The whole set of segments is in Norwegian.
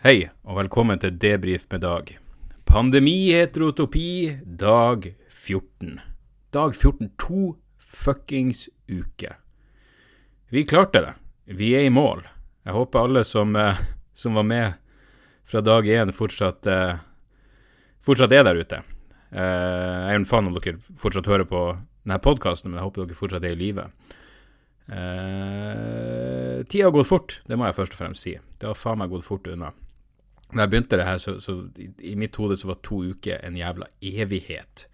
Hei, og velkommen til Debrif med Dag. Pandemi, heterotopi, dag 14. Dag 14, to fuckings uker. Vi klarte det. Vi er i mål. Jeg håper alle som, eh, som var med fra dag én, fortsatt, eh, fortsatt er der ute. Eh, jeg er en fan om dere fortsatt hører på denne podkasten, men jeg håper dere fortsatt er i live. Tida har gått fort, det må jeg først og fremst si. Det har faen meg gått fort unna. Da jeg begynte det her, så, så i, i mitt hode så var to uker en jævla evighet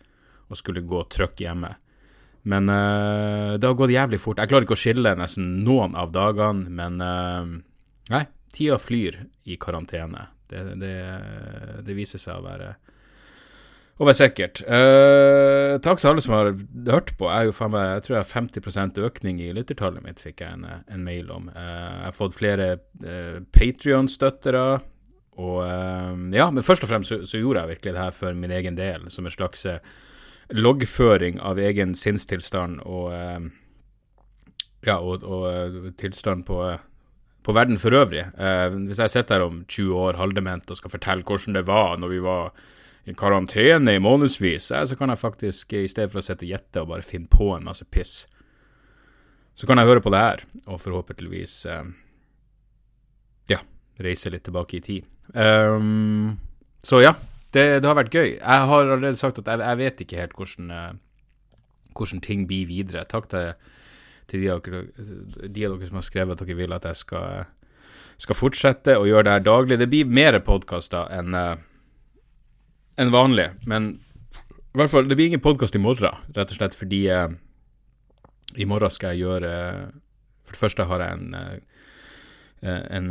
å skulle gå trøkk hjemme. Men eh, det har gått jævlig fort. Jeg klarer ikke å skille nesten noen av dagene, men eh, Nei, tida flyr i karantene. Det, det, det viser seg å være å være sikkert. Uh, takk til alle som har hørt på. Jeg, jo meg, jeg tror jeg har 50% økning i lyttertallet mitt, fikk jeg en, en mail om. Uh, jeg har fått flere uh, Patrion-støttere. Og eh, ja, men først og fremst så, så, gjorde jeg virkelig det her for min egen del, som en slags eh, loggføring av egen sinnstilstand og eh, ja, og, og tilstand på, på verden for øvrig. hvis jeg sitter her om 20 år halvdement og skal fortelle hvordan det var når vi var i karantene i månedsvis, så kan jeg faktisk, i stedet for å sitte og gjette og bare finne på en masse piss, så kan jeg høre på det her, og forhåpentligvis reise litt tilbake i tid. Um, så ja, det, det, har vært gøy. Jeg har allerede sagt at jeg, jeg vet ikke helt hvordan, uh, hvordan, ting blir videre. Takk til, til de, av dere, de, av dere, som har skrevet at dere vil at jeg skal, skal fortsette å gjøre det her daglig. Det blir mer podkaster enn uh, en vanlig, men i hvert fall, det blir ingen podkast i morgen, rett og slett fordi uh, i morgen skal jeg gjøre For det første har jeg en, en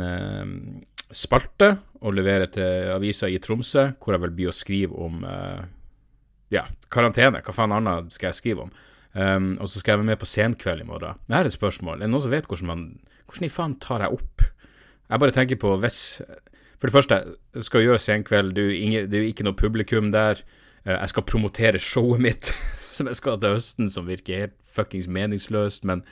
spalte og levere til avisa i Tromsø, hvor jeg vil bli å skrive om uh, ja, karantene. Hva faen annet skal jeg skrive om? Um, og så skal jeg være med på Senkveld i morgen. Det er et spørsmål. Er det noen som vet hvordan man Hvordan i faen tar jeg opp? Jeg bare tenker på hvis For det første, jeg skal gjøre Senkveld. Det er jo ikke noe publikum der. Jeg skal promotere showet mitt, som jeg skal til høsten, som virker helt fuckings meningsløst. Men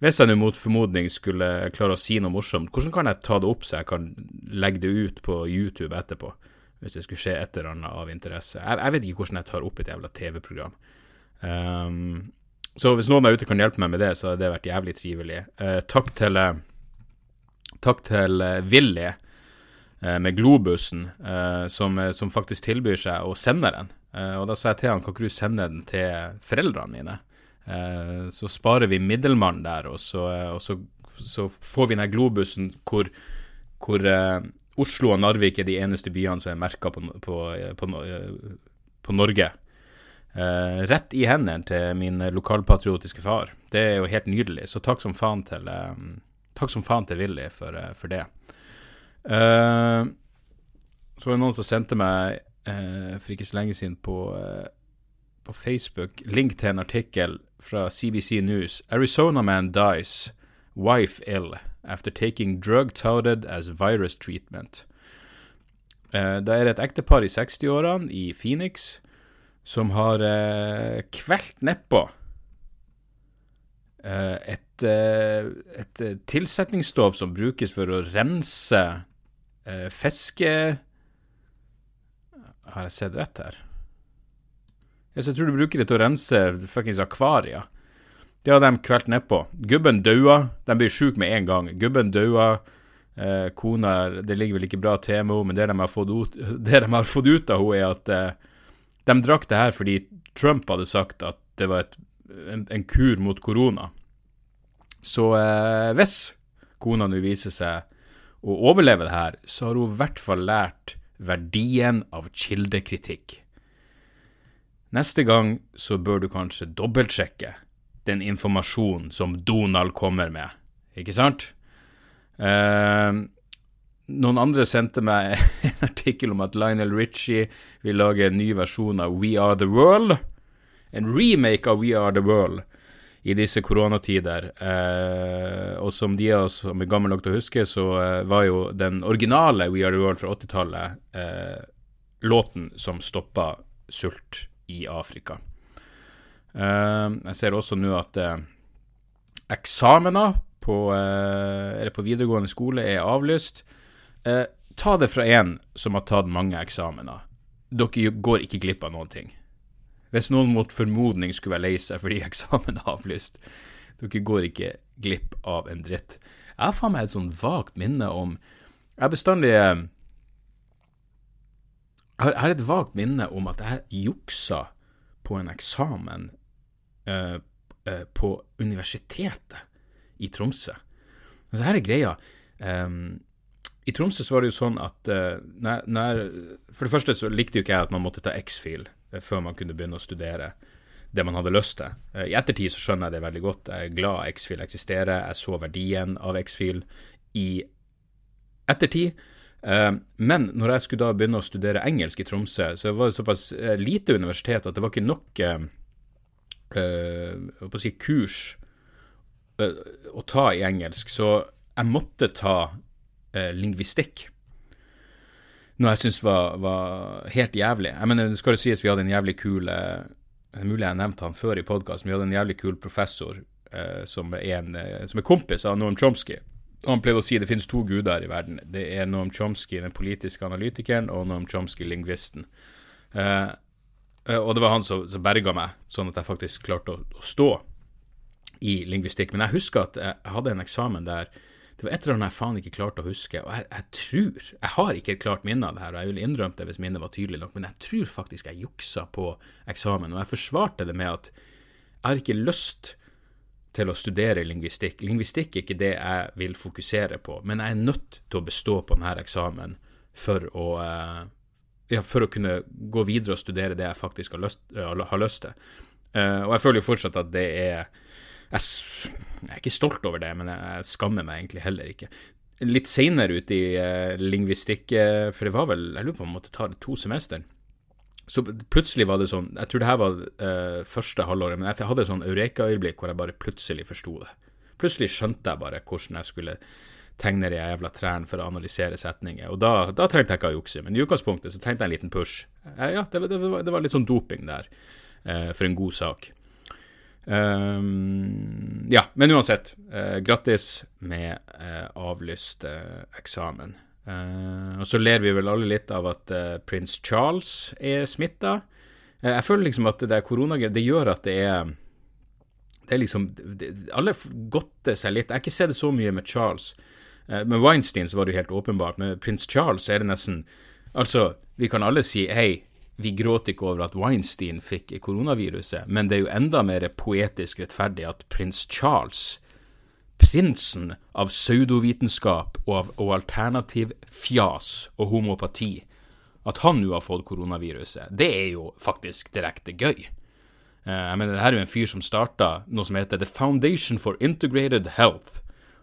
hvis jeg nå mot formodning skulle klare å si noe morsomt, hvordan kan jeg ta det opp så jeg kan legge det ut på YouTube etterpå? Hvis det skulle skje et eller annet av interesse. Jeg, jeg vet ikke hvordan jeg tar opp et jævla TV-program. Um, så hvis noen der ute kan hjelpe meg med det, så hadde det vært jævlig trivelig. Uh, takk til uh, Takk til uh, med Globusen, som, som, faktisk tilbyr seg å sende den. og da sa jeg til han, kan ikke du sende den til foreldrene mine? Eh, så sparer vi middelmannen der, og så, eh, og så, så får vi den globusen hvor, hvor uh, Oslo og Narvik er de eneste byene som er merka på, på, på, på, Norge. Uh, rett i hendene til min lokalpatriotiske far. Det er jo helt nydelig. Så takk som faen til, um, takk som faen til Willy for, uh, for det. Så var det noen som sendte meg for ikke så lenge siden på, på Facebook link til en artikkel fra CBC News. Arizona man dies, wife ill, after taking drug touted as virus treatment. Uh, det er et ektepar i 60-årene i Phoenix som har uh, kvelt nedpå uh, et, uh, et tilsetningsstoff som brukes for å rense fiske... Har jeg sett rett her? Jeg tror du bruker det til å rense fuckings akvarier. Det har de kvelt nedpå. Gubben daua. De blir sjuke med en gang. Gubben daua. Eh, kona Det ligger vel ikke bra til med henne, men det de ut, det de har fått ut av henne, er at eh, de drakk det her fordi Trump hadde sagt at det var et, en, en, kur mot korona. Så eh, hvis kona nå viser seg å overleve det her, så har hun i hvert fall lært verdien av kildekritikk. Neste gang så bør du kanskje dobbeltsjekke den informasjonen som Donald kommer med, ikke sant? Eh, noen andre sendte meg en artikkel om at Lionel Richie vil lage en ny versjon av We Are The World. En remake av We Are The World i disse koronatider. Eh, og som de av oss som er gamle nok til å huske, så eh, var jo den originale We Are The World fra 80-tallet eh, låten som stoppa sult i Afrika. Eh, jeg ser også nå at eh, eksamener på, eller på videregående skole er avlyst. ta det fra en som har tatt mange eksamener. Dere går ikke glipp av noen ting. Hvis noen mot formodning skulle være lei seg fordi eksamen er avlyst. Dere går ikke glipp av en dritt. Jeg har faen meg et sånn vagt minne om Jeg bestandig Jeg har et vagt minne om at jeg juksa på en eksamen uh, uh, på universitetet i Tromsø. Altså, her er greia. Um, I Tromsø så var det jo sånn at uh, når, når, For det første så likte jo ikke jeg at man måtte ta X-fil Eh, før man kunne begynne å studere det man hadde lyst til. I ettertid så skjønner jeg det veldig godt. Jeg er glad X-Fil eksisterer. Jeg så verdien av X-Fil i ettertid. Eh, men når jeg skulle da begynne å studere engelsk i Tromsø, så var det såpass lite universitet at det var ikke nok uh, si, kurs å ta i engelsk. Så jeg måtte ta lingvistikk noe jeg syns var, var, helt jævlig. Jeg mener, det skal jo sies vi hadde en jævlig kul eh, Det er mulig jeg nevnte han før i podkasten, vi hadde en jævlig kul professor eh, som, er en, eh, som, er kompis av Noam Chomsky. Han pleide å si det finnes to guder i verden. Det er Noam Chomsky, den politiske analytikeren, og Noam Chomsky, lingvisten. Eh, og det var han som, som berga meg, sånn at jeg faktisk klarte å, å stå i lingvistikk. Men jeg husker at jeg hadde en eksamen der det var et eller annet jeg faen ikke klarte å huske, og jeg, jeg, tror Jeg har ikke et klart minne av det her, og jeg ville innrømt det hvis minnet var tydelig nok, men jeg tror faktisk jeg juksa på eksamen, og jeg forsvarte det med at jeg har ikke lyst til å studere lingvistikk. Lingvistikk er ikke det jeg vil fokusere på, men jeg er nødt til å bestå på denne eksamen for å, eh, ja, for å kunne gå videre og studere det jeg faktisk har lyst, har lyst til. Eh, og jeg føler jo fortsatt at det er jeg, jeg, er ikke stolt over det, men jeg skammer meg egentlig heller ikke. Litt seinere ute i lingvistikk, for det var vel Jeg lurer på om jeg måtte ta det to semester. Så plutselig var det sånn Jeg tror det her var uh, første halvåret, men jeg hadde et sånn eureka-øyeblikk hvor jeg bare plutselig forsto det. Plutselig skjønte jeg bare hvordan jeg skulle tegne de jævla trærne for å analysere setninger. Og da, da trengte jeg ikke å jukse, men i utgangspunktet så trengte jeg en liten push. ja, det, det, var, det, var, litt sånn doping der, for en god sak. Um, ja, men uansett. Uh, grattis med uh, avlyst uh, eksamen. Og så ler vi vel alle litt av at prins Charles er smitta. jeg føler liksom at det koronagreiet, det gjør at det er det er liksom det, Alle godter seg litt. Jeg har ikke sett det så mye med Charles. med Weinstein så var det jo helt åpenbart. Med prins Charles er det nesten Altså, vi kan alle si hei, vi gråter ikke over at Weinstein fikk koronaviruset, men det er jo enda mer poetisk rettferdig at prins Charles, prinsen av pseudovitenskap og av og alternativ fjas og homopati, at han nå har fått koronaviruset, det er jo faktisk direkte gøy. Eh, jeg mener, det her er jo en fyr som starta noe som heter The Foundation for Integrated Health.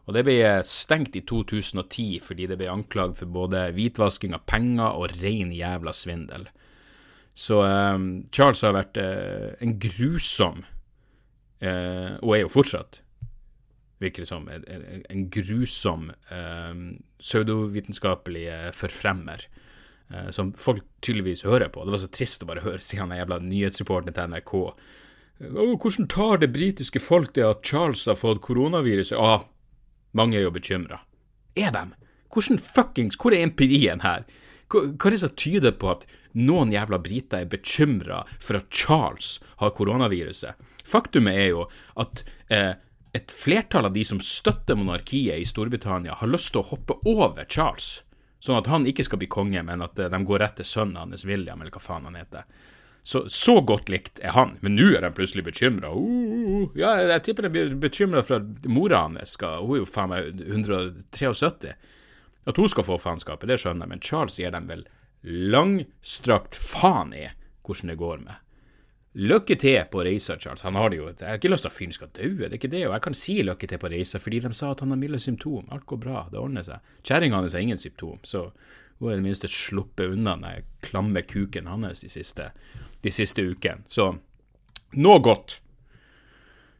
Og det ble stengt i 2010 fordi det ble anklagd for både hvitvasking av penger og ren jævla svindel. Så um, Charles har vært uh, en grusom, uh, og er jo fortsatt, virker det som, en, en grusom eh, pseudovitenskapelig forfremmer. som folk tydeligvis hører på. Det var så trist å bare høre sier han jævla nyhetsreporteren til NRK. Oh, hvordan tar det britiske folk det at Charles har fått koronaviruset? Ah, mange er jo bekymra. Er de? Hvordan fuckings Hvor er empirien her? Hva, hva er det som tyder på at noen jævla briter er bekymra for at Charles har koronaviruset? Faktumet er jo at eh, et flertall av de som støtter monarkiet i Storbritannia, har lyst til å hoppe over Charles, sånn at han ikke skal bli konge, men at eh, de går rett til sønnen hans, William, eller hva faen han heter. Så, så godt likt er han, men nå er de plutselig bekymra. Uh, ja, jeg tipper de blir bekymra for at mora hans skal Hun er jo faen meg 173. At hun skal få faenskapet, det skjønner jeg, men Charles gir dem vel langstrakt faen i hvordan det går med. Lykke til på reisa, Charles. Han har det jo Jeg har ikke lyst til at fyren skal dø, det er ikke det. Og jeg kan si lykke til på reisa fordi de sa at han har milde symptom. Alt går bra, det ordner seg. Kjerringa hans har ingen symptom, så hun har i det minste sluppet unna den klamme kuken hans de siste, de siste ukene. Så noe godt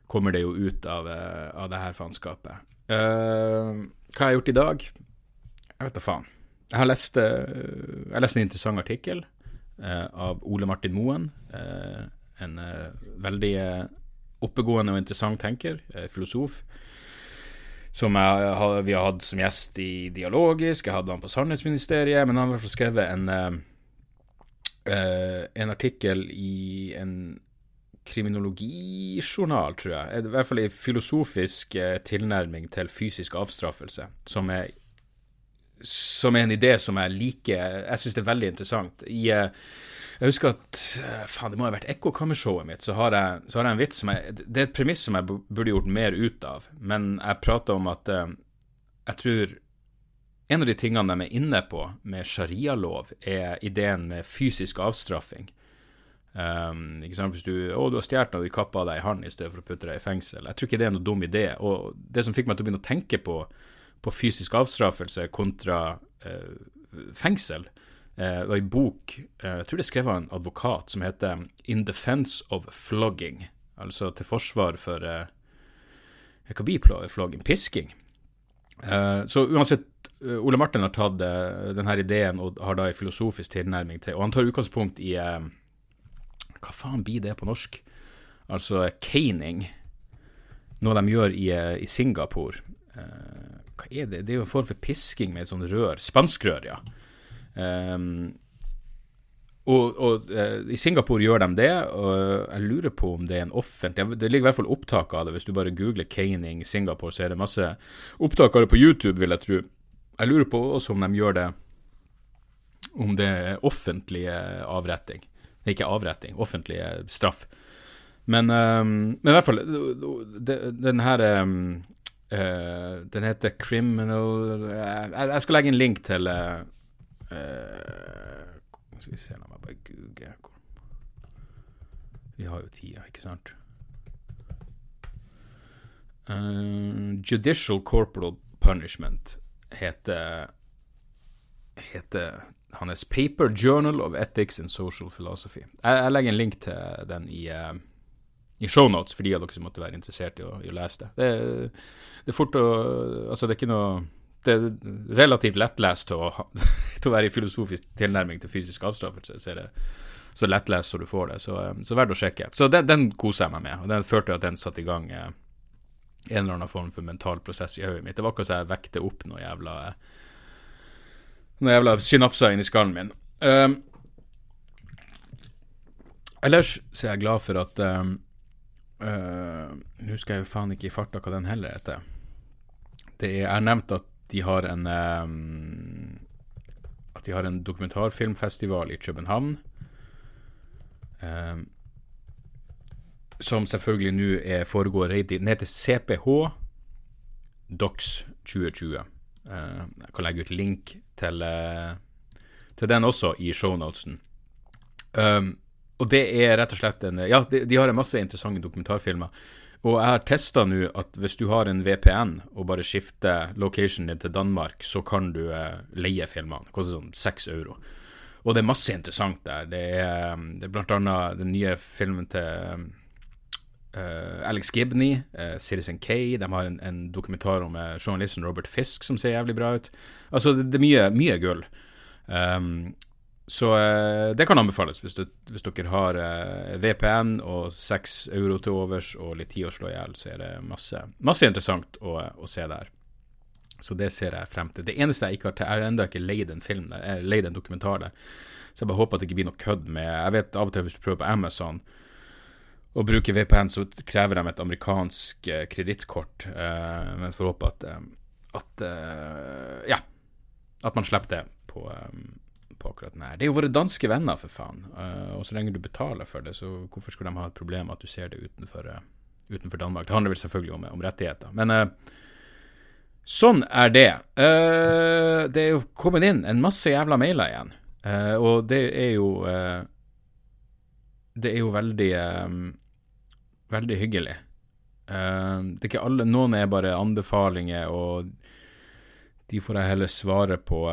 kommer det jo ut av, eh, av det her faenskapet. Uh, hva har jeg gjort i dag? Jeg vet da faen. Jeg har lest, uh, jeg lest en interessant artikkel av Ole Martin Moen. En uh, veldig uh, oppegående og interessant tenker, uh, filosof, som jeg, vi har hatt som gjest i Dialogisk. Jeg hadde han på Sannhetsministeriet, men han har i hvert fall skrevet en, en artikkel i en kriminologijournal, tror jeg. I hvert fall en filosofisk tilnærming til fysisk avstraffelse, som er som er en idé som jeg liker. Jeg syns det er veldig interessant. I, jeg husker at Faen, det må ha vært Ekkokammershowet mitt. Så har, jeg, så har jeg en vits som jeg Det er et premiss som jeg burde gjort mer ut av. Men jeg prater om at uh, jeg tror en av de tingene de er inne på med sharialov, er ideen med fysisk avstraffing. Um, ikke sant? Hvis du, å, du har stjålet og de kappa deg i hånden i stedet for å putte deg i fengsel. Jeg tror ikke det er noe dum idé. Og det som fikk meg til å begynne å tenke på, på fysisk avstraffelse kontra eh, fengsel, det var bok jeg tror det er skrevet av en advokat som heter 'In Defense of Flogging'. Altså til forsvar for Hva blir flogging? Pisking. Så uansett, Ole Martin har tatt denne ideen og har da en filosofisk tilnærming til Og han tar utgangspunkt i Hva faen blir det på norsk? Altså caning. Noe de gjør i, i Singapore. Hva er det? Det er jo en form for pisking med et sånt rør. Spanskrør, ja. Um, og, og uh, I Singapore gjør de det, og jeg lurer på om det er en offentlig Det ligger i hvert fall opptak av det. Hvis du bare googler caning Singapore, så er det masse opptak av det på YouTube, vil jeg tro. Jeg lurer på også om de gjør det Om det er offentlig avretting. Ikke avretting, offentlig straff. Men, um, men i hvert fall, den her um, uh, Den heter Criminal jeg, jeg, skal legge en link til uh, Uh, skal vi se, la meg bare google Vi har jo tida, ikke sant? Uh, judicial Corporal Punishment heter heter hans Paper Journal of Ethics and Social Philosophy. Jeg, jeg legger en link til den i, uh, i shownotes for de av dere som måtte være interessert i å, i å lese det. det. Det er fort å Altså, det er ikke noe det er relativt lettlest til å, til å være i filosofisk tilnærming til fysisk avstraffelse. Så er det så lettlest som du får det. Så, eh, så verdt å sjekke. Så den, den koser jeg meg med. Og den følte at den satte i gang eh, en eller annen form for mental prosess i hodet mitt. Det var akkurat så jeg vekte opp noe jævla noen jævla synapser inni skallen min. Um, ellers så er jeg glad for at um, uh, Nå husker jeg jo faen ikke i farta hva den heller heter. Det er, nevnt at de har en um, At de har en dokumentarfilmfestival i København. Um, som selvfølgelig nå foregår Den heter CPH Docs 2020. Uh, jeg kan legge ut link til, uh, til den også i shownotesen. Um, og det er rett og slett en Ja, de, de har en masse interessante dokumentarfilmer. Og jeg har testa nå at hvis du har en VPN og bare skifter locationen din til Danmark, så kan du eh, leie filmene. Det koster sånn seks euro. Og det er masse interessant der. Det er, um, det er blant annet den nye filmen til uh, Alex Gibney, uh, Citizen K. De har en, en dokumentar om uh, journalisten Robert Fisk som ser jævlig bra ut. Altså, det, det er mye, mye gull. Um, så eh, det kan anbefales hvis, du, hvis dere har eh, VPN og seks euro til overs og litt tid å slå i hjel, så er det masse, masse interessant å, å, se der. Så det ser jeg frem til. Det eneste jeg ikke har til, er ennå ikke leid en film der, jeg leid en dokumentar der. Så jeg bare håper at det ikke blir noe kødd med Jeg vet av og til hvis du prøver på Amazon å bruke VPN, så krever de et amerikansk eh, kredittkort. Eh, men får håpe at, eh, at eh, Ja, at man slipper det på på akkurat den her. Det er jo våre danske venner, for faen. Uh, og så lenge du betaler for det, så hvorfor skulle de ha et problem at du ser det utenfor, uh, utenfor Danmark? Det handler vel selvfølgelig om, om rettigheter. Men uh, sånn er det. det er jo kommet inn en masse jævla mailer igjen. og det er jo det er jo veldig Veldig hyggelig. Det er ikke alle Noen er bare anbefalinger, og de får jeg heller svare på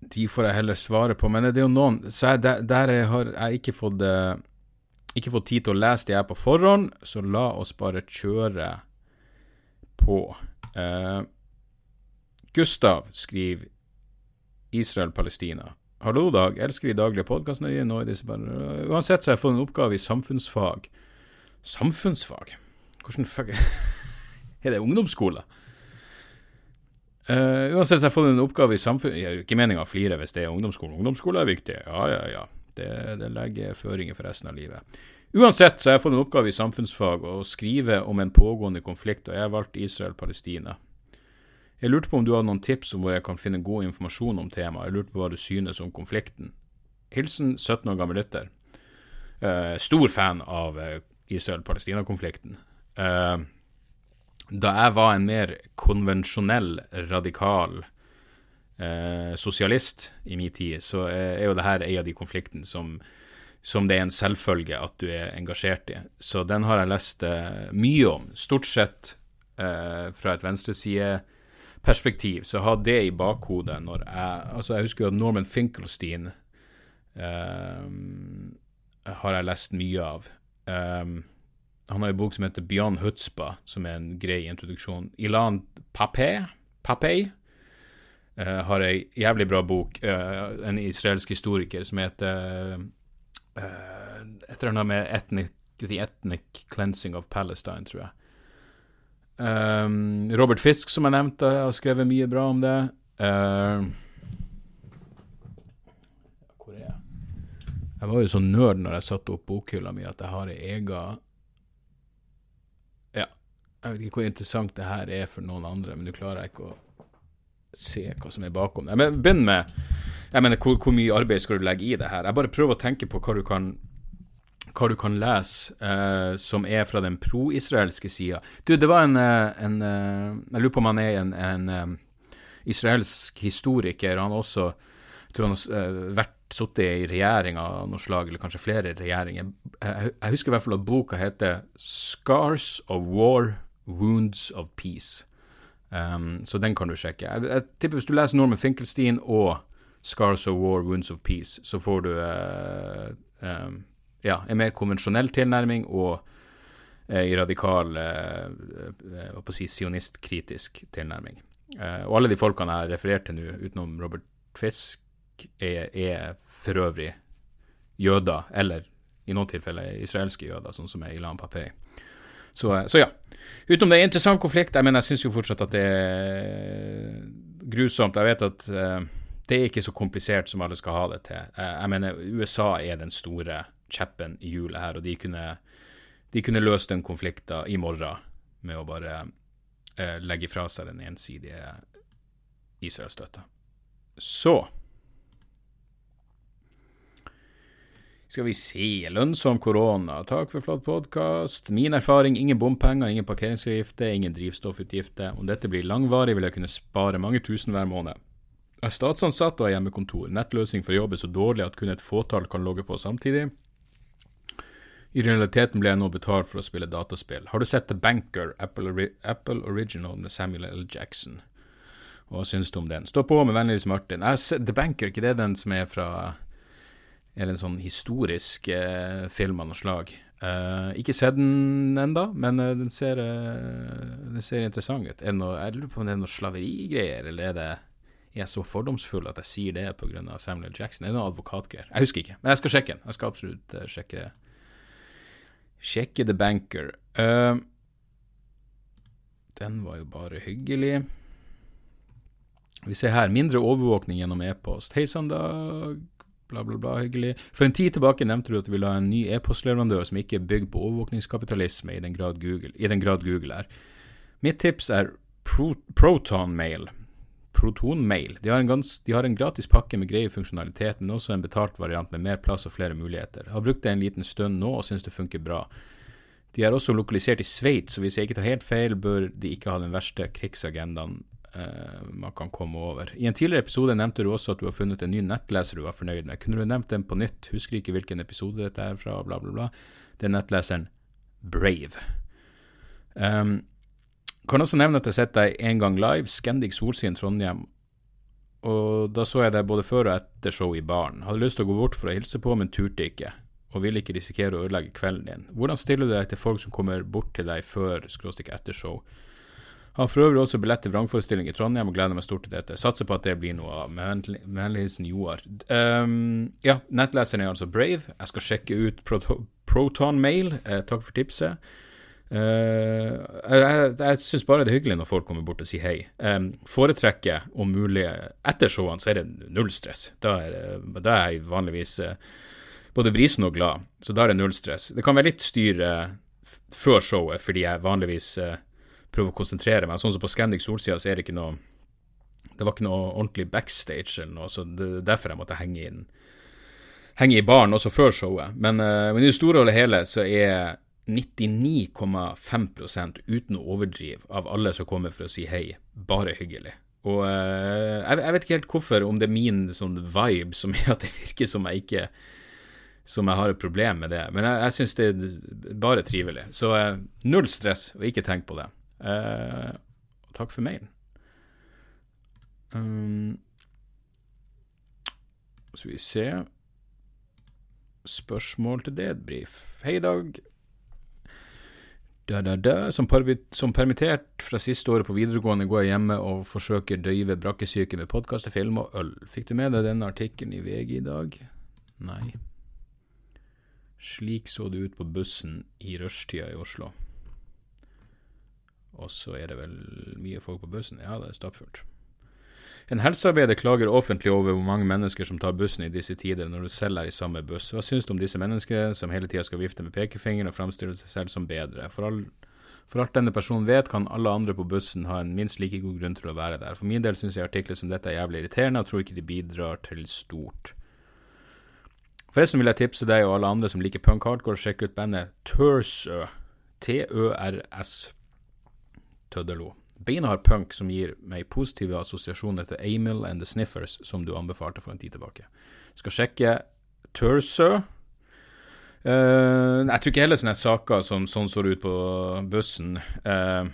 De får jeg heller svare på, men det er jo noen Så jeg, der, jeg har jeg ikke fått uh, Ikke fått tid til å lese de her på forhånd, så la oss bare kjøre på. Uh, Gustav skriver Israel-Palestina. Hallo, Dag. Elsker de daglige podkastene bare... Uansett så har jeg fått en oppgave i samfunnsfag. Samfunnsfag? Hvordan fuck Er det ungdomsskole? Uh, uansett så har jeg fått en oppgave i samfunnet Jeg er ikke meninga å flire hvis det er ungdomsskolen. Ungdomsskole er viktig. Ja, ja, ja. Det, det legger føringer for resten av livet. Uansett så har jeg fått en oppgave i samfunnsfag å skrive om en pågående konflikt, og jeg har valgt Israel-Palestina. Jeg lurte på om du hadde noen tips om hvor jeg kan finne god informasjon om temaet. Jeg lurte på hva du synes om konflikten. Hilsen 17 år gammel lytter. Uh, stor fan av uh, Israel-Palestina-konflikten. Uh, da jeg var en mer konvensjonell, radikal sosialist i min tid, så er jo det her en av de konfliktene som, som det er en selvfølge at du er engasjert i. Så den har jeg lest mye om. Stort sett fra et venstreside perspektiv, så ha det i bakhodet når jeg Altså, jeg husker jo at Norman Finkelstein um, har jeg lest mye av. Um, han har en bok som heter Beyond Hutzpa, som er en grei introduksjon. Ilan Papé, uh, har ei jævlig bra bok, uh, en israelsk historiker, som heter uh, Et eller annet med ethnic, The Ethnic Cleansing of Palestine, tror jeg. Um, Robert Fisk, som jeg nevnte, har skrevet mye bra om det. Uh, hvor er jeg? Jeg var jo så nerd når jeg satte opp bokhylla mi, at jeg har ei ega jeg vet ikke hvor interessant det her er for noen andre, men nå klarer ikke å se hva som er bakom det. Men begynn med jeg mener, hvor, hvor mye arbeid skal du legge i det her? Jeg bare prøver å tenke på hva du kan hva du kan lese uh, som er fra den pro-israelske sida. Du, det var en, eh, en, eh, Jeg lurer på om han er en, en israelsk historiker. Han har også jeg tror han har vært sittet i regjeringa av noe slag, eller kanskje flere regjeringer. Jeg, jeg, husker i hvert fall at boka heter 'Scars of War, Wounds of Peace'. Um, så den kan du sjekke. Jeg, jeg, tipper Hvis du leser Norman Finkelstein og 'Scars of War, Wounds of Peace', så får du uh, um, ja, en mer konvensjonell tilnærming og en i radikal uh, eh si, sionistkritisk tilnærming. Eh, og alle de folkene jeg har referert til nå, utenom Robert Fisk, er, er for øvrig jøder, eller i noen tilfeller israelske jøder, sånn som er Ilan Papey. Så, eh, så, ja. Utenom det er en interessant konflikt. Jeg mener, jeg syns jo fortsatt at det er grusomt. Jeg vet at uh, det er ikke så komplisert som alle skal ha det til. Uh, jeg mener, USA er den store kjeppen i hjulet her, og de kunne, de kunne løst den konflikten i morgen med å bare uh, legge fra seg den ensidige Israel-støtta. Så Skal vi se. Lønnsom korona. Takk for flott podkast. Min erfaring ingen bompenger, ingen parkeringsavgifter, ingen drivstoffutgifter. Om dette blir langvarig, vil jeg kunne spare mange tusen hver måned. Jeg er statsansatt og har hjemmekontor. Nettløsning for jobb er så dårlig at kun et fåtall kan logge på samtidig. I realiteten ble jeg nå betalt for å spille dataspill. Har du sett The Banker, Apple, Apple Original med Samuel L. Jackson? Hva syns du om den? Stå på med vennligst Martin. Sett, The Banker, ikke det den som er fra Er det en sånn historisk eh, film av noe slag? Eh, ikke sett den enda, men eh, den, ser, eh, den ser interessant ut. Er det noe, jeg lurer på om det er noe slaverigreier, eller er det er så fordomsfull at jeg sier det pga. Samuel. Jackson? Er det noe advokatgreier? Jeg husker ikke, men jeg skal sjekke den. Jeg skal absolutt sjekke sjekke Sjekke The Banker. Uh, den var jo bare hyggelig. Vi ser her mindre overvåkning gjennom e-post. Hei sann, Dag. Bla, bla, bla. Hyggelig. For en tid tilbake nevnte du at du ville ha en ny e-postleverandør som ikke er bygd på overvåkningskapitalisme, i den grad Google, den grad Google er. Mitt tips er Pro ProtonMail. Protonmail. De har, en de har en gratis pakke med greie funksjonalitet, men også en betalt variant med mer plass og flere muligheter. Jeg har brukt det en liten stund nå og syns det funker bra. De er også lokalisert i Sveits, så hvis jeg ikke tar helt feil, bør de ikke ha den verste krigsagendaen uh, man kan komme over. I en tidligere episode nevnte du også at du har funnet en ny nettleser du var fornøyd med. Kunne du nevnt den på nytt? Husker ikke hvilken episode dette er fra, bla, bla, bla. Det er nettleseren Brave. Um, kan også nevne at jeg har sett deg en gang live, Scandic Solsiden Trondheim, og da så jeg deg både før og etter show i baren. Hadde lyst til å gå bort for å hilse på, men turte ikke, og ville ikke risikere å ødelegge kvelden din. Hvordan stiller du deg til folk som kommer bort til deg før skråstikk etter show? Har for øvrig også billett til vrangforestilling i Trondheim og gleder meg stort til dette. Satser på at det blir noe av. Med vennlig hilsen Joar. Um, ja, nettleseren er altså Brave. Jeg skal sjekke ut Proto Proton Mail. Eh, takk for tipset. Uh, jeg jeg syns bare det er hyggelig når folk kommer bort og sier hei. Um, foretrekker om mulig etter showene, så er det null stress. Da er, da er jeg vanligvis uh, både brisen og glad, så da er det null stress. Det kan være litt styr uh, før showet, fordi jeg vanligvis prøver å konsentrere meg. Sånn som på Scandic Solsida, så er det ikke noe Det var ikke noe ordentlig backstage eller noe, så det er derfor jeg måtte henge inn Henge i baren også før showet. Men, men i det store og hele så er 99,5 uten å overdrive av alle som kommer for å si hei, bare hyggelig. Og uh, jeg, jeg, vet ikke helt hvorfor, om det er min sånn vibe som er at det virker som jeg ikke Som jeg har et problem med det. Men jeg, jeg syns det er bare trivelig. Så uh, null stress, og ikke tenk på det. Uh, takk for mailen. Um, så vi se Spørsmål til debrief. Hei, Dag. Da, da, da. Som, som, permittert fra siste året på videregående går jeg hjemme og forsøker døyve brakkesyke med podkaster, film og øl. Fikk du med deg denne artikkelen i VG i dag? Nei. Slik så det ut på bussen i rushtida i Oslo. Og så er det vel mye folk på bussen? Ja, det er stappfullt. En helsearbeider klager offentlig over hvor mange mennesker som tar bussen i disse tider, når du selv er i samme buss. Hva syns du om disse menneskene som hele tida skal vifte med pekefingeren og framstille seg selv som bedre? For, all, for, alt denne personen vet, kan alle andre på bussen ha en minst like god grunn til å være der. For min del syns jeg artikler som dette er jævlig irriterende, og tror ikke de bidrar til stort. Forresten vil jeg tipse deg og alle andre som liker punk hardcore, sjekke ut bandet Tørsø. T-ø-r-s. Tøddelo. Beinhard punk som gir meg positive assosiasjoner til Amil and The Sniffers, som du anbefalte for en tid tilbake. Skal sjekke Tursø. Uh, jeg tror ikke heller sånne saker som sånn så ut på bussen. Uh,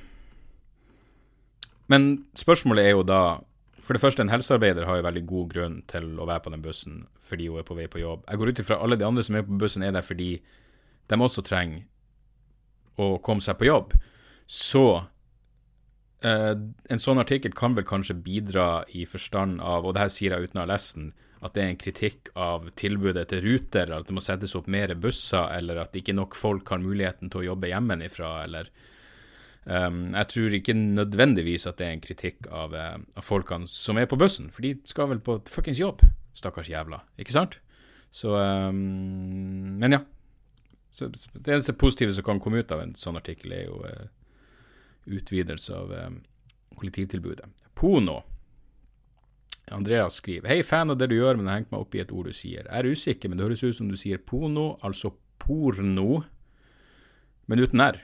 men spørsmålet er jo da For det første, en helsearbeider har jo veldig god grunn til å være på den bussen fordi hun er på vei på jobb. Jeg går ut ifra alle de andre som er på bussen, er der fordi de også trenger å komme seg på jobb. Så en sånn artikkel kan vel kanskje bidra i forstand av, og det her sier jeg uten å ha lest den, at det er en kritikk av tilbudet til Ruter, at det må settes opp mer busser, eller at ikke nok folk har muligheten til å jobbe hjemmefra, eller um, Jeg tror ikke nødvendigvis at det er en kritikk av, uh, av, folkene som er på bussen, for de skal vel på fuckings jobb, stakkars jævla, ikke sant? Så um, Men ja. Så det eneste positive som kan komme ut av en sånn artikkel, er jo uh, utvidelse av eh, kollektivtilbudet. Pono. Andreas skriver Hei, fan av det du gjør, men jeg hengte meg opp i et ord du sier. Jeg er usikker, men det høres ut som du sier pono, altså porno, men uten r.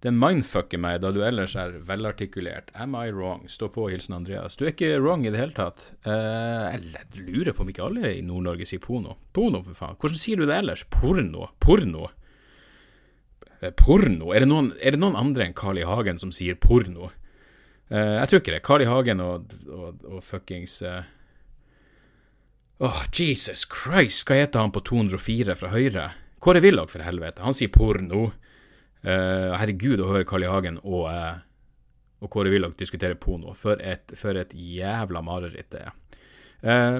Det mindfucker meg, da du ellers er velartikulert. Am I wrong? Stå på, hilsen Andreas. Du er ikke wrong i det hele tatt. Uh, jeg lurer på om ikke alle i Nord-Norge sier pono. Pono, for faen. Hvordan sier du det ellers? Porno? Porno? Eh, porno? Er det, noen, er det noen andre enn Carl I. Hagen som sier porno? Uh, jeg tror ikke det. Carl I. Hagen og, og, og fuckings uh... oh, Jesus Christ, hva heter han på 204 fra Høyre? Kåre Willoch, for helvete. Han sier porno. Uh, herregud, å høre Carl I. Hagen og, og Kåre Willoch diskutere porno. For et, for et jævla mareritt det er.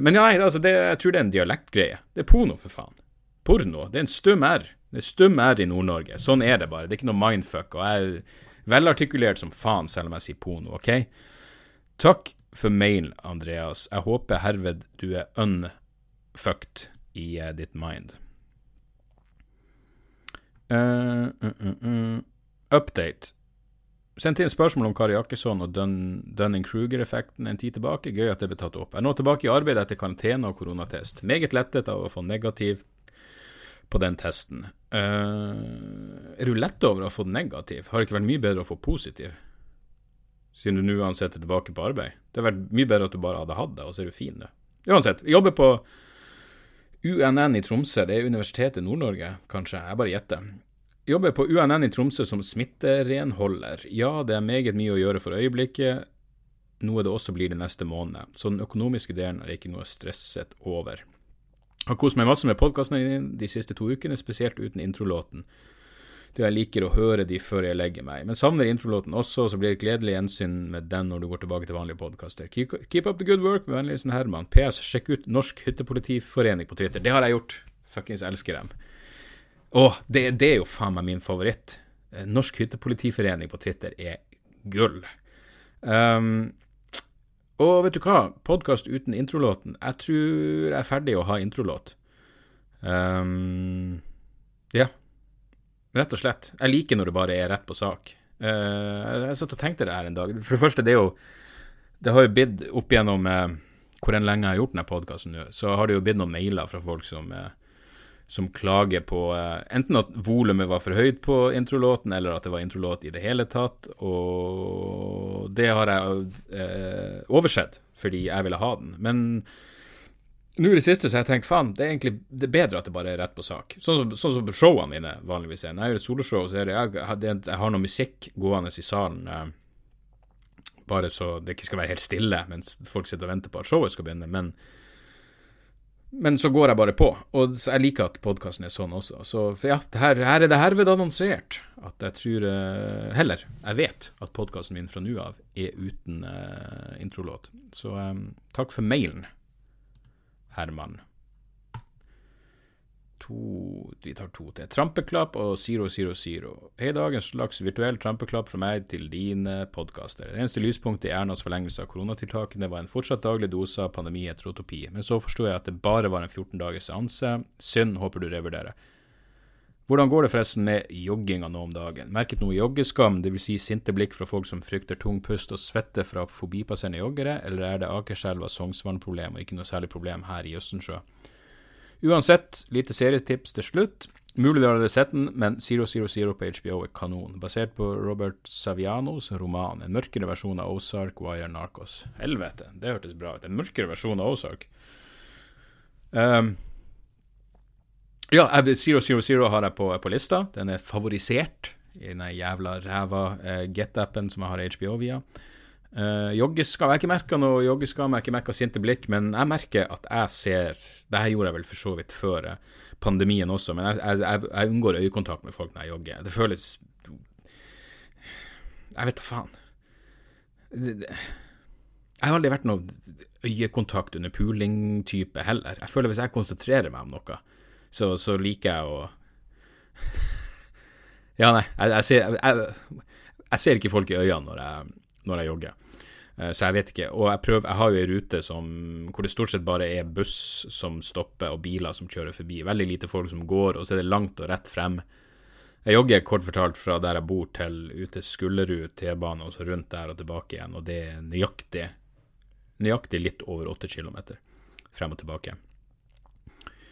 men ja, nei, altså, det, jeg tror det er en dialektgreie. Det er porno, for faen. Porno. Det er en stum R. Det er stum i Nord-Norge. Sånn er det bare. Det er ikke noe mindfuck. Og jeg er velartikulert som faen, selv om jeg sier pono, OK? Takk for mail, Andreas. Jeg håper herved du er unfucked i uh, ditt mind. Uh, uh, Update. Sendte inn spørsmål om Kari Jakkesson og Dun Dunning-Kruger-effekten en tid tilbake. Gøy at det ble tatt opp. Jeg er nå tilbake i arbeid etter karantene og koronatest. Meget lettet av å få negativ på den testen. Uh, er du letta over å ha fått negativ? Har det ikke vært mye bedre å få positiv? siden du nå uansett er tilbake på arbeid. Det hadde vært mye bedre at du bare hadde hatt det, og så er du fin, du. Uansett, jobber på UNN i Tromsø, det er Universitetet i Nord-Norge, kanskje, jeg bare gjetter. Jobber på UNN i Tromsø som smitterenholder. Ja, det er meget mye å gjøre for øyeblikket, noe det også blir de neste månedene, så den økonomiske delen er ikke noe stresset over. Har kost meg masse med podkastene dine de siste to ukene, spesielt uten introlåten. Det jeg liker å høre de før jeg legger meg. Men savner introlåten også, så blir det gledelig gjensyn med den når du går tilbake til vanlige podkaster. Keep, up the good work, med vennligheten Herman. PS, sjekk ut Norsk Hyttepolitiforening på Twitter. Det har jeg gjort. Fuckings elsker dem. Å, det, det, er jo faen meg min favoritt. Eh, Norsk Hyttepolitiforening på Twitter er gull. Um, og vet du hva? Podkast uten introlåten. Jeg tror jeg er ferdig å ha introlåt. Um, ja. Rett og slett. Jeg liker når det bare er rett på sak. Uh, jeg satt og tenkte det her en dag. For det første, det er jo Det har jo blitt opp gjennom uh, hvor enn lenge jeg har gjort denne podkasten nå, så har det jo blitt noen mailer fra folk som uh, som klager på uh, enten at volumet var for høyt på introlåten, eller at det var introlåt i det hele tatt. Og det har jeg uh, oversett fordi jeg ville ha den. Men nå i det siste så har jeg tenkt faen, det er egentlig det er bedre at det bare er rett på sak. Sånn som, sånn som showene mine vanligvis er. Når jeg gjør et soloshow, så er det jeg, jeg, har noe musikk gående i salen. Eh, bare så det ikke skal være helt stille mens folk sitter og venter på at showet skal begynne. Men, men så går jeg bare på. Og jeg liker at podkasten er sånn også. Så ja, her, her, er det herved annonsert at jeg tror uh, Heller, jeg vet at podkasten min fra nå av er uten uh, introlåt. Så um, takk for mailen. Herman. To, vi tar to til. Trampeklapp og Zero Zero Zero. Hei dag, en slags virtuell trampeklapp fra meg til dine podkaster. Det eneste lyspunktet i Ernas forlengelse av koronatiltakene var en fortsatt daglig dose av pandemi etter utopi, men så forsto jeg at det bare var en 14 dagers seanse. Synd, håper du revurderer. Hvordan går det forresten med jogginga nå om dagen? Merket noe joggeskam, dvs. Si sinte blikk fra folk som frykter tung pust og svette fra forbipasserende joggere, eller er det Akerselva Sognsvann-problem og ikke noe særlig problem her i Østensjø? Uansett, lite serietips til slutt. Mulig dere har sett den, men Zero Zero Zero på HBO er kanon. Basert på Robert Savianos roman. En mørkere versjon av Ozark Wire Narcos. Helvete, det hørtes bra ut. En mørkere versjon av Ozark. Um, ja, Zero Zero Zero har jeg på, på lista. Den er favorisert i den jævla ræva uh, Get-appen som jeg har HBO via. Uh, joggeskam Jeg har ikke merka noe joggeskam, jeg har ikke merka sinte blikk, men jeg merker at jeg ser Det her gjorde jeg vel for så vidt før uh, pandemien også, men jeg, jeg, jeg, unngår øyekontakt med folk når jeg jogger. Det føles Jeg vet da faen. Jeg har aldri vært noe øyekontakt under puling-type heller. Jeg føler hvis jeg konsentrerer meg om noe, så, så liker jeg å Ja, nei, jeg, jeg, ser, jeg, jeg, ser, ikke folk i øynene når jeg, når jeg jogger. Eh, så jeg vet ikke. Og jeg, prøver, jeg har jo ei rute som, hvor det stort sett bare er buss som stopper, og biler som kjører forbi. Veldig lite folk som går, og så er det langt og rett frem. Jeg jogger kort fortalt fra der jeg bor til ut til Skullerud T-bane, og så rundt der og tilbake igjen, og det er nøyaktig, nøyaktig litt over åtte kilometer frem og tilbake.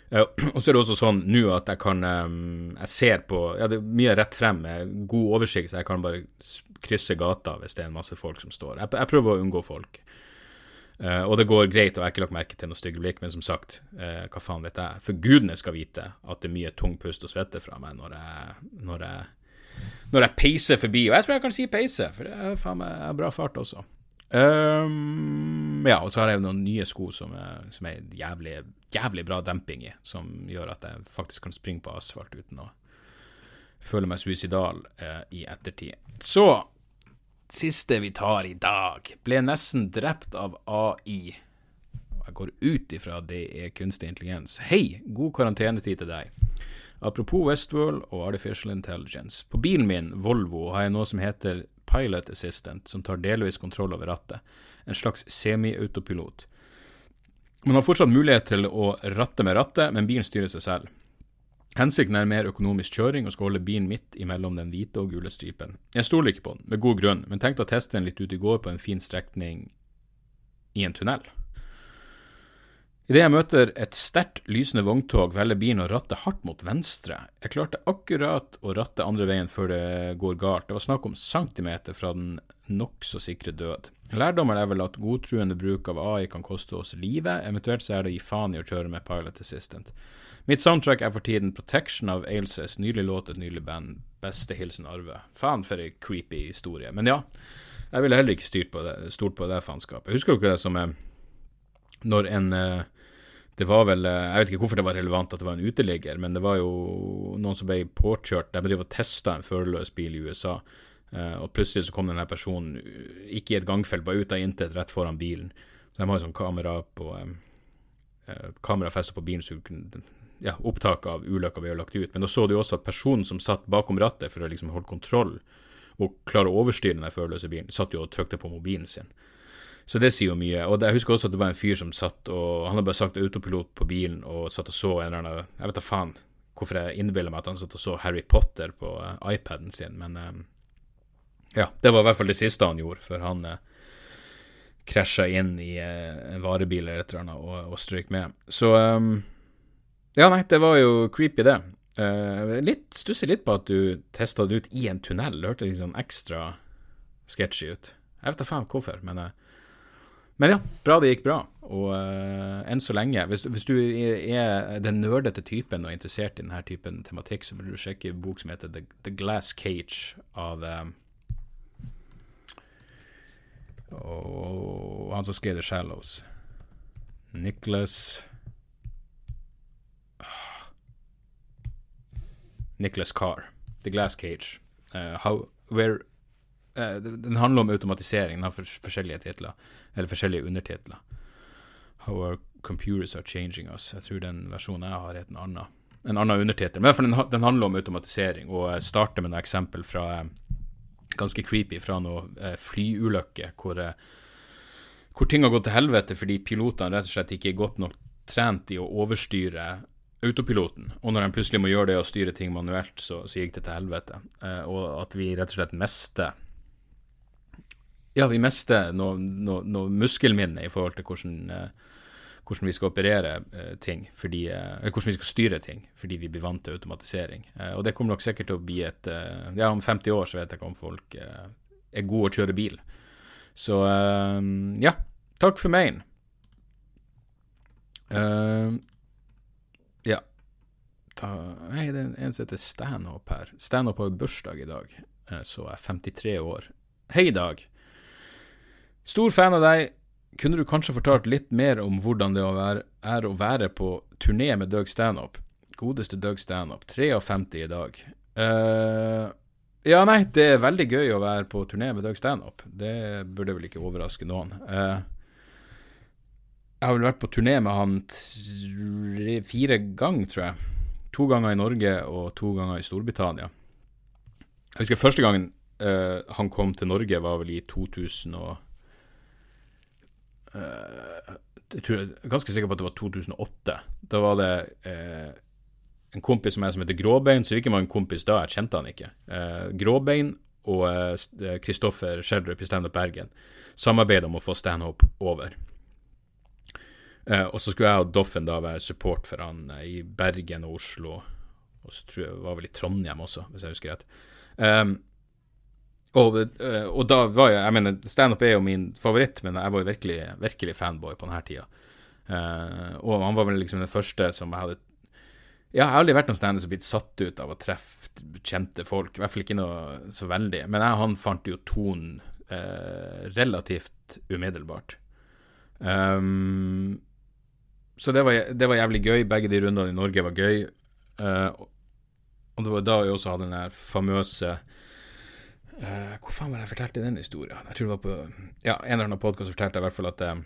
Uh, og så er det også sånn nå at jeg kan um, Jeg ser på Ja, det er mye rett frem med god oversikt, så jeg kan bare krysse gata hvis det er en masse folk som står. Jeg, jeg prøver å unngå folk. Uh, og det går greit, og jeg har ikke lagt merke til noe stygge blikk, men som sagt, uh, hva faen vet jeg? For gudene skal vite at det er mye tung pust og svette fra meg når jeg, når jeg, når jeg peiser forbi. Og jeg tror jeg kan si peise, for det er faen meg bra fart også. Um, ja, og så har jeg noen nye sko som er, som er jævlig, jævlig bra demping i, som gjør at jeg faktisk kan springe på asfalt uten å føle meg suicidal eh, i ettertid. Så siste vi tar i dag, ble nesten drept av AI. Jeg går ut ifra det er kunstig intelligens. Hei, god karantenetid til deg. Apropos Westworld og Artificial Intelligence. På bilen min, Volvo, har jeg noe som heter Pilot Assistant, som tar delvis kontroll over rattet. En slags semi-autopilot. Man har fortsatt mulighet til å ratte med rattet, men bilen styrer seg selv. Hensikten er mer økonomisk kjøring og skal holde bilen midt imellom den hvite og gule stripen. Jeg stoler ikke på den, med god grunn, men tenkte å teste den litt ut i går på en fin strekning i en tunnel. Idet jeg møter et sterkt lysende vogntog, velger bilen å ratte hardt mot venstre. Jeg klarte akkurat å ratte andre veien før det går galt. Det var snakk om centimeter fra den nokså sikre død. Lærdommen er vel at godtruende bruk av AI kan koste oss livet, eventuelt så er det å gi faen i å kjøre med Pilot Assistant. Mitt soundtrack er for tiden Protection av Ailses, nylig låt, et nylig band. Beste hilsen Arve. Faen for ei creepy historie. Men ja, jeg ville heller ikke styrt på det, stort på det faenskapet. Husker dere det som er når en uh, det var vel eh, Jeg vet ikke hvorfor det var relevant at det var en uteligger, men det var jo noen som ble påkjørt. De driver og testa en førerløs bil i USA, eh, og plutselig så kom denne personen ikke i et gangfelt, bare ut av intet, rett foran bilen. Så de har jo sånn kamera på eh, Kamera festa på bilen, så ja, opptak av ulykka har lagt ut. Men da så du også at personen som satt bakom rattet for å liksom holde kontroll og klare å overstyre den førerløse bilen, satt jo og trykte på mobilen sin. Så det sier jo mye. Og jeg husker også at det var en fyr som satt og Han hadde bare sagt autopilot på bilen og satt og så en eller annen Jeg vet da faen hvorfor jeg innbiller meg at han satt og så Harry Potter på uh, iPaden sin, men uh, ja, det var i hvert fall det siste han gjorde, før han uh, krasja inn i en varebil eller et eller annet og, og strøyk med. Så um, ja, nei, det var jo creepy, det. Uh, litt, Stusser litt på at du testa det ut i en tunnel. Det hørtes litt sånn ekstra sketchy ut. Jeg vet da faen hvorfor, men uh, men ja, bra det gikk bra. Og uh, enn så lenge Hvis, hvis du er den nerdete typen og er interessert i denne typen tematikk, så burde du sjekke en bok som heter The, The Glass Cage av um, og han som skrev The Shallows. Nicholas Nicholas Carr. The Glass Cage. Uh, how, where uh, Den handler om automatisering. Den har forskjellige titler eller forskjellige undertitler. How our computers are changing us. Jeg tror den versjonen jeg har, er en annen, en annen undertittel. Men den, den, handler om automatisering, og jeg starter med et eksempel fra eh, ganske creepy fra noe flyulykker hvor, eh, hvor ting har gått til helvete fordi pilotene rett og slett ikke er godt nok trent i å overstyre autopiloten. Og når en plutselig må gjøre det og styre ting manuelt, så, så gikk det til helvete. og at vi rett og slett mister ja, vi mister noe, noe, noe muskelminne i forhold til hvordan, eh, hvordan vi skal operere eh, ting, fordi, eh, hvordan vi skal styre ting, fordi vi blir vant til automatisering. Eh, og det kommer nok sikkert til å bli et eh, Ja, om 50 år så vet jeg ikke om folk eh, er gode å kjøre bil. Så ja, takk for meg. ja. Ta, nei, det er en som heter Stanhope her. Stanhope har bursdag i dag, så er 53 år. Hei, Dag. Stor fan av deg. Kunne du kanskje fortalt litt mer om hvordan det er å være på turné med Doug Stanhope? Godeste Doug Stanhope. 53 i dag. Uh, ja, nei, det er veldig gøy å være på turné med Doug Stanhope. Det burde vel ikke overraske noen. Uh, jeg har vel vært på turné med han tre, fire ganger, tror jeg. To ganger i Norge og to ganger i Storbritannia. Jeg husker første gangen uh, han kom til Norge, var vel i 2000 og uh, jeg, tror, jeg er ganske sikker på at det var 2008. Da var det uh, en kompis som jeg som heter Gråbein, så ikke var en kompis da, jeg kjente han ikke. Gråbein og Kristoffer Schjelderup i Standup Bergen samarbeida om å få Stanhope over. Eh, og så skulle jeg og Doffen da være support for han eh, i Bergen og Oslo, og så tror jeg det var vel i Trondheim også, hvis jeg husker rett. Um, og, eh, og, da var jeg Jeg mener, standup er jo min favoritt, men jeg var jo virkelig, virkelig fanboy på denne tida. Uh, og han var vel liksom den første som jeg hadde Ja, jeg har aldri vært noen standup som blitt satt ut av å treffe kjente folk. I hvert fall ikke noe så veldig. Men jeg, han fant jo tonen uh, relativt umiddelbart. Um, så det var, det var, jævlig gøy. Begge de rundene i Norge var gøy. Uh, og det var da jeg også hadde den famøse Uh, hvor faen var det jeg fortalte den historien? Jeg tror det var på ja, en eller annen podkast fortalte jeg i hvert fall at uh,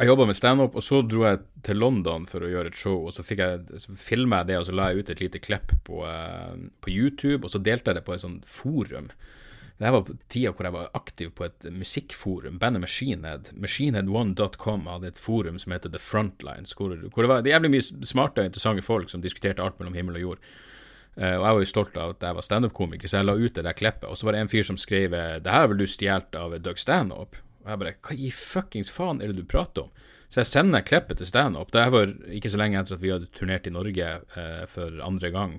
jeg jobba med standup, og så dro jeg til London for å gjøre et show. og Så, jeg, så filma jeg det, og så la jeg ut et lite klipp på, uh, på, YouTube, og så delte jeg det på et sånt forum. Det var tida hvor jeg var aktiv på et musikkforum, bandet Machinehead. Machinehead1.com hadde et forum som heter The Frontlines, hvor, hvor det var jævlig mye smarte og interessante folk som diskuterte alt mellom himmel og jord. Uh, og jeg var jo stolt av at jeg var standup-komiker, så jeg la ut det der klippet. Og så var det en fyr som skrev eh, det her vil du stjålet av Doug Stanhope. Og jeg bare Hva i fuckings faen er det du prater om? Så jeg sender klippet til Stanhope. Det var ikke så lenge etter at vi hadde turnert i Norge uh, for andre gang.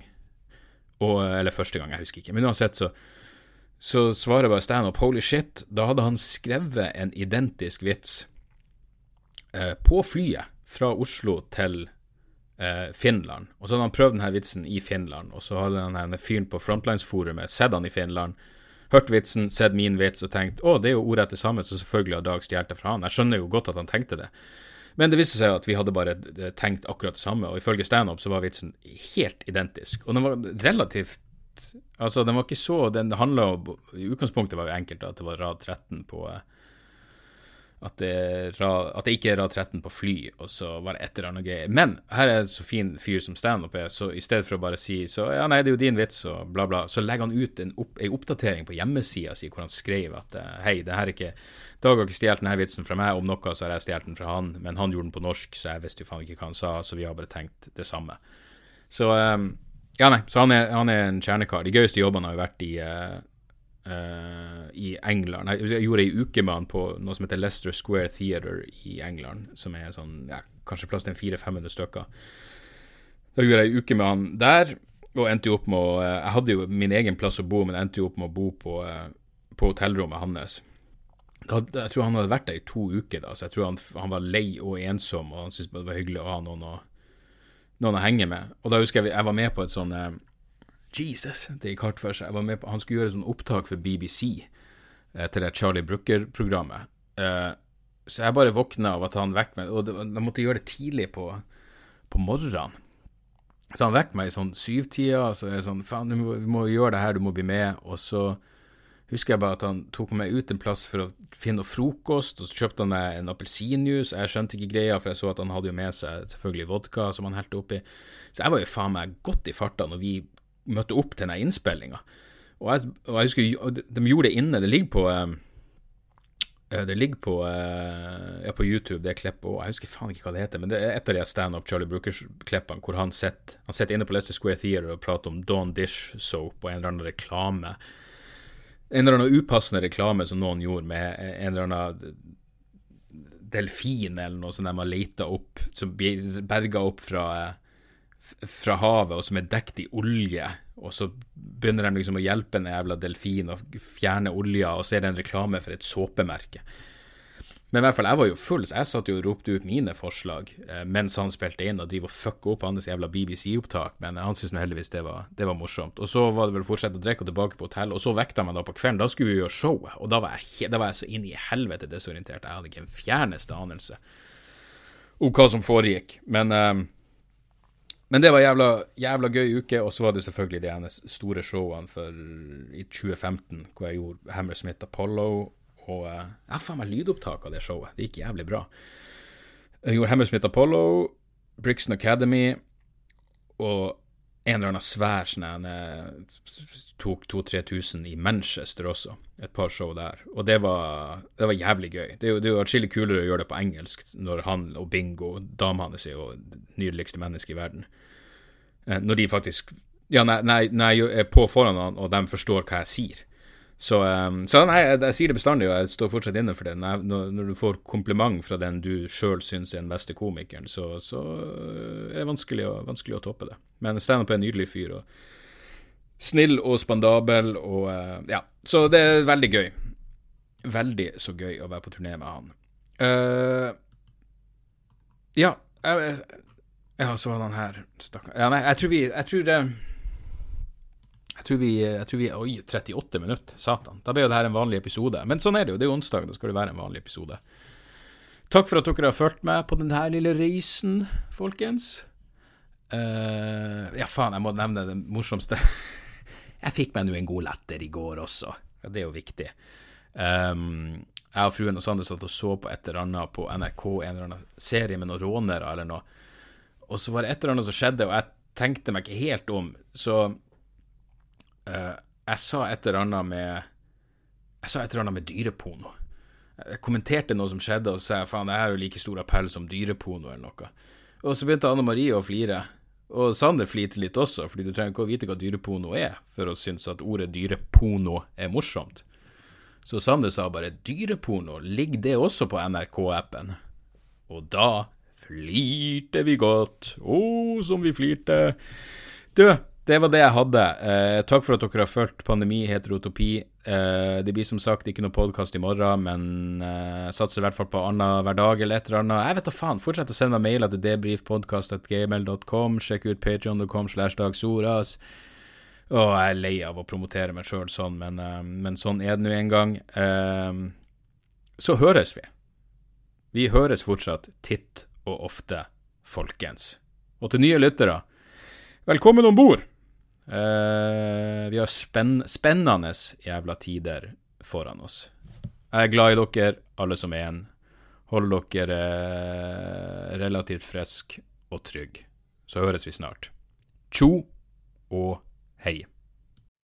Og, eller første gang, jeg husker ikke. Men uansett, så, så svarer bare standup holy shit. Da hadde han skrevet en identisk vits eh, på flyet fra Oslo til eh, Finland. Og så hadde han prøvd denne vitsen i Finland, og så hadde han denne fyren på Frontlines-forumet sett han i Finland hørt vitsen, sett min vits og tenkt å, det er jo ordet det samme, så selvfølgelig har Dag stjålet det fra han. Jeg skjønner jo godt at han tenkte det. Men det viste seg at vi hadde bare tenkt akkurat det samme, og ifølge standup så var vitsen helt identisk. Og den var relativt Altså, den var ikke så Den handla om I utgangspunktet var det enkelt at det var rad 13 på at det, at det, ikke er rad 13 på fly, og så var det et eller annet greier. Men her er det så fin fyr som standup er, så i stedet for å bare si så ja, nei, det er jo din vits, og bla, bla, så legger han ut en, opp, en oppdatering på hjemmesida si hvor han skrev at eh, hei, det her er ikke Dag har ikke stjålet denne vitsen fra meg, om noe så har jeg stjålet den fra han, men han gjorde den på norsk, så jeg visste jo faen ikke hva han sa, så vi har bare tenkt det samme. Så um, ja, nei, så han er, han er en kjernekar. De gøyeste jobbene har jo vært i uh, i England. Jeg gjorde ei uke med han på noe som heter Leicester Square Theatre i England, som er sånn, ja, kanskje plass til 400-500 stykker. Da gjorde jeg ei uke med han der, og endte jo opp med å uh, Jeg hadde jo min egen plass å bo, men endte jo opp med å bo på, på hotellrommet hans. Da, jeg tror han hadde vært der i to uker, da, så jeg tror han, han var lei og ensom, og han syntes det var hyggelig å ha noen å, noen å henge med. Og da husker jeg jeg var med på et sånn Jesus, det gikk hardt for seg. På, han skulle gjøre sånn opptak for BBC eh, til det Charlie Brooker-programmet. Eh, så jeg bare våkna av at han vekk meg, og de måtte gjøre det tidlig på, på morgenen. Så han vekk meg i sånn syvtida, så jeg sånn faen, vi må gjøre det her, du må bli med. Og så husker jeg bare at han tok meg ut en plass for å finne frokost, og så kjøpte han meg en appelsinjuice. Jeg skjønte ikke greia, for jeg så at han hadde jo med seg selvfølgelig vodka som han helte oppi. Så jeg var jo faen meg godt i farta når vi møtte opp til denne innspillinga. Og, og, jeg husker de gjorde det inne. Det ligger på uh, det ligger på, uh, ja, på YouTube, det klippet òg. Jeg husker faen ikke hva det heter, men det er et av de standup Charlie Brookers-klippene hvor han sitter inne på Leicester Square Theater og prater om Dawn Dish Soap og en eller annen reklame. En eller annen upassende reklame som noen gjorde med en eller annen delfin eller noe som de har leita opp, som berga opp fra fra havet, og som er dekt i olje, og så begynner de liksom å hjelpe en jævla delfin å fjerne olja, og så er det en reklame for et såpemerke. Men i hvert fall, jeg var jo full, så jeg satt jo og ropte ut mine forslag eh, mens han spilte inn, og driver og fucker opp hans jævla BBC-opptak, men han syntes heldigvis det var, det var, morsomt. Og så var det vel å fortsette å drikke og tilbake på hotell, og så vekta meg da på kvelden, da skulle vi gjøre showet, og da var jeg, da var jeg så inn i helvete desorientert, jeg hadde ikke en fjerneste anelse om hva som foregikk, men eh, men det var jævla, jævla gøy uke, og så var det selvfølgelig de ene store showene for, i 2015, hvor jeg gjorde Hammersmith Apollo, og eh, jeg har faen meg lydopptak av det showet. Det gikk jævlig bra. Jeg gjorde Hammersmith Apollo, Brixton Academy, og en eller annen svær sånn tok 2000-3000 i Manchester også. Et par show der. Og det var, det var jævlig gøy. Det er jo, det er jo atskillig kulere å gjøre det på engelsk når han og Bingo, dama hans, er jo nydeligste menneske i verden. Eh, når de faktisk Ja, nei, nei, nei jeg er på foran han, og de forstår hva jeg sier. Så, um, så nei, jeg, jeg, sier det bestandig, og jeg står fortsatt inne for det. Når, når du får kompliment fra den du sjøl syns er den beste komikeren, så, så, er det vanskelig å, vanskelig å toppe det. Men standup er en nydelig fyr, og snill og spandabel, og uh, ja. Så det er veldig gøy. Veldig så gøy å være på turné med han. Uh, ja, jeg, ja, så var han her, stakkar. Ja, nei, jeg tror vi Jeg tror det jeg tror, vi, jeg tror vi Oi, 38 minutter. Satan. Da ble jo det her en vanlig episode. Men sånn er det jo. Det er onsdag, da skal det være en vanlig episode. Takk for at dere har fulgt med på denne lille reisen, folkens. Uh, ja, faen, jeg må nevne det morsomste. jeg fikk meg nå en god latter i går også. Ja, det er jo viktig. Um, jeg og fruen og Sander satt og så på et eller annet på NRK, en eller annen serie med noen rånere eller noe og så var det et eller annet som skjedde, og jeg tenkte meg ikke helt om, så uh, jeg sa et eller annet med Jeg sa et eller annet med dyreporno. Jeg kommenterte noe som skjedde, og sa faen, jeg har jo like stor appell som dyreporno, eller noe. Og så begynte Anne Marie å flire. Og Sander flirte litt også, fordi du trenger ikke å vite hva dyreporno er for å synes at ordet dyreporno er morsomt. Så Sander sa bare 'dyreporno, ligger det også på NRK-appen?' Og da flirte vi godt. Å, som vi flirte. Du, det var det jeg hadde. Eh, takk for at dere har fulgt Pandemi heterotopi. Eh, det blir som sagt ikke noe podkast i morgen, men eh, satser i hvert fall på annenhver dag eller et eller annet. Jeg vet da faen. Fortsett å sende meg mailer til debrifpodkast.gmail.com. Sjekk ut patreon.com slash dagsoras. Å, jeg er lei av å promotere meg sjøl sånn, men, eh, men, sånn er det nå en gang. Eh, så høres vi. Vi høres fortsatt titt og ofte, folkens. Og til nye lyttere, velkommen om bord! Uh, vi har spenn spennende jævla tider foran oss. Jeg er glad i dere, alle som er en. Hold dere uh, relativt friske og trygge. Så høres vi snart. Tjo og hei.